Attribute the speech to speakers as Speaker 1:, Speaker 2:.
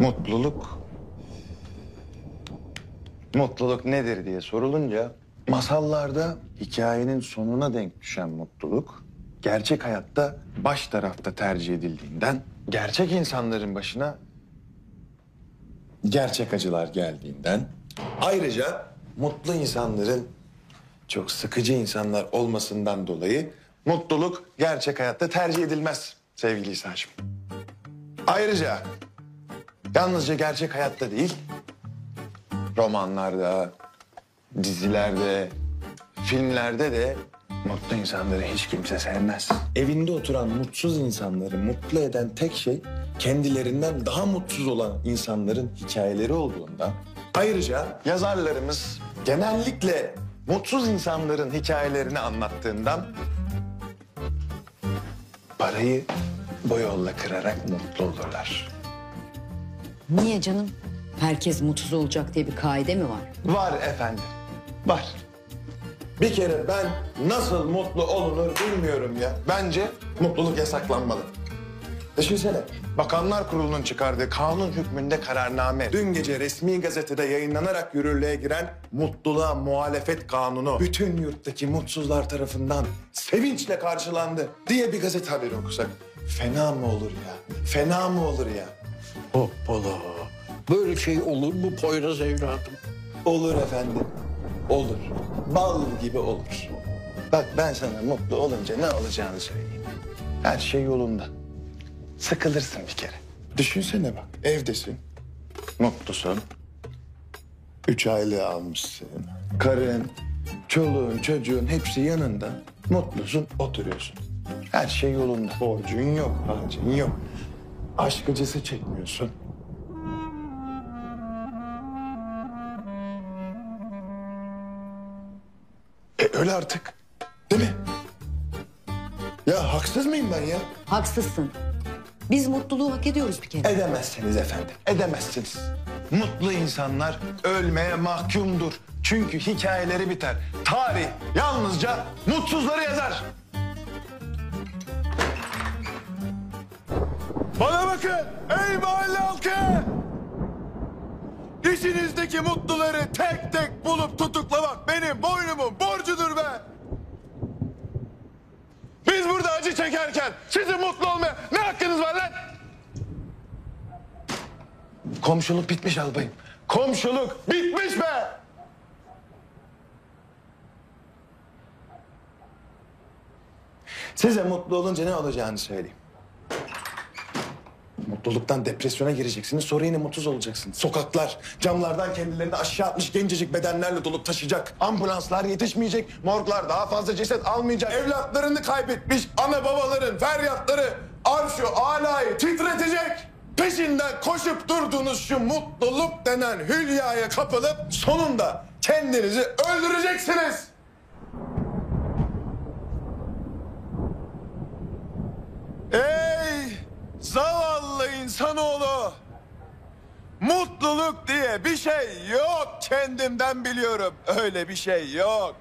Speaker 1: Mutluluk. Mutluluk nedir diye sorulunca masallarda hikayenin sonuna denk düşen mutluluk gerçek hayatta baş tarafta tercih edildiğinden gerçek insanların başına gerçek acılar geldiğinden ayrıca mutlu insanların çok sıkıcı insanlar olmasından dolayı mutluluk gerçek hayatta tercih edilmez sevgili İsa'cığım. Ayrıca yalnızca gerçek hayatta değil, romanlarda, dizilerde, filmlerde de mutlu insanları hiç kimse sevmez. Evinde oturan mutsuz insanları mutlu eden tek şey kendilerinden daha mutsuz olan insanların hikayeleri olduğundan ayrıca yazarlarımız genellikle mutsuz insanların hikayelerini anlattığından parayı bu yolla kırarak mutlu olurlar.
Speaker 2: Niye canım? Herkes mutsuz olacak diye bir kaide mi var?
Speaker 1: Var efendim, var. Bir kere ben nasıl mutlu olunur bilmiyorum ya. Bence mutluluk yasaklanmalı. Düşünsene, Bakanlar Kurulu'nun çıkardığı kanun hükmünde kararname... ...dün gece resmi gazetede yayınlanarak yürürlüğe giren mutluluğa muhalefet kanunu... ...bütün yurttaki mutsuzlar tarafından sevinçle karşılandı diye bir gazete haberi okusak... ...fena mı olur ya? Fena mı olur ya?
Speaker 3: Hoppala. Böyle şey olur mu Poyraz evladım?
Speaker 1: Olur efendim. Olur. Bal gibi olur. Bak ben sana mutlu olunca ne olacağını söyleyeyim. Her şey yolunda. Sıkılırsın bir kere. Düşünsene bak evdesin. Mutlusun. Üç aile almışsın. Karın, çoluğun, çocuğun hepsi yanında. Mutlusun, oturuyorsun. Her şey yolunda. Borcun yok, harcın yok. Aşk acısı çekmiyorsun. E öyle artık. Değil mi? Ya haksız mıyım ben ya?
Speaker 2: Haksızsın. Biz mutluluğu hak ediyoruz bir kere.
Speaker 1: Edemezsiniz efendim. Edemezsiniz. Mutlu insanlar ölmeye mahkumdur. Çünkü hikayeleri biter. Tarih yalnızca mutsuzları yazar.
Speaker 4: Bana bakın ey mahalle halkı! İçinizdeki mutluları tek tek bulup tutuklamak benim boynumun borcudur be! Biz burada acı çekerken sizin mutlu olmaya ne hakkınız var lan?
Speaker 1: Komşuluk bitmiş albayım. Komşuluk bitmiş be. Size mutlu olunca ne olacağını söyleyeyim. Mutluluktan depresyona gireceksiniz. Sonra yine mutsuz olacaksınız. Sokaklar camlardan kendilerini aşağı atmış gencecik bedenlerle dolup taşıyacak. Ambulanslar yetişmeyecek. Morglar daha fazla ceset almayacak. Evlatlarını kaybetmiş ana babaların feryatları arşu alayı titretecek. Peşinden koşup durduğunuz şu mutluluk denen hülyaya kapılıp sonunda kendinizi öldüreceksiniz.
Speaker 4: Ey zavallı insanoğlu! Mutluluk diye bir şey yok kendimden biliyorum. Öyle bir şey yok.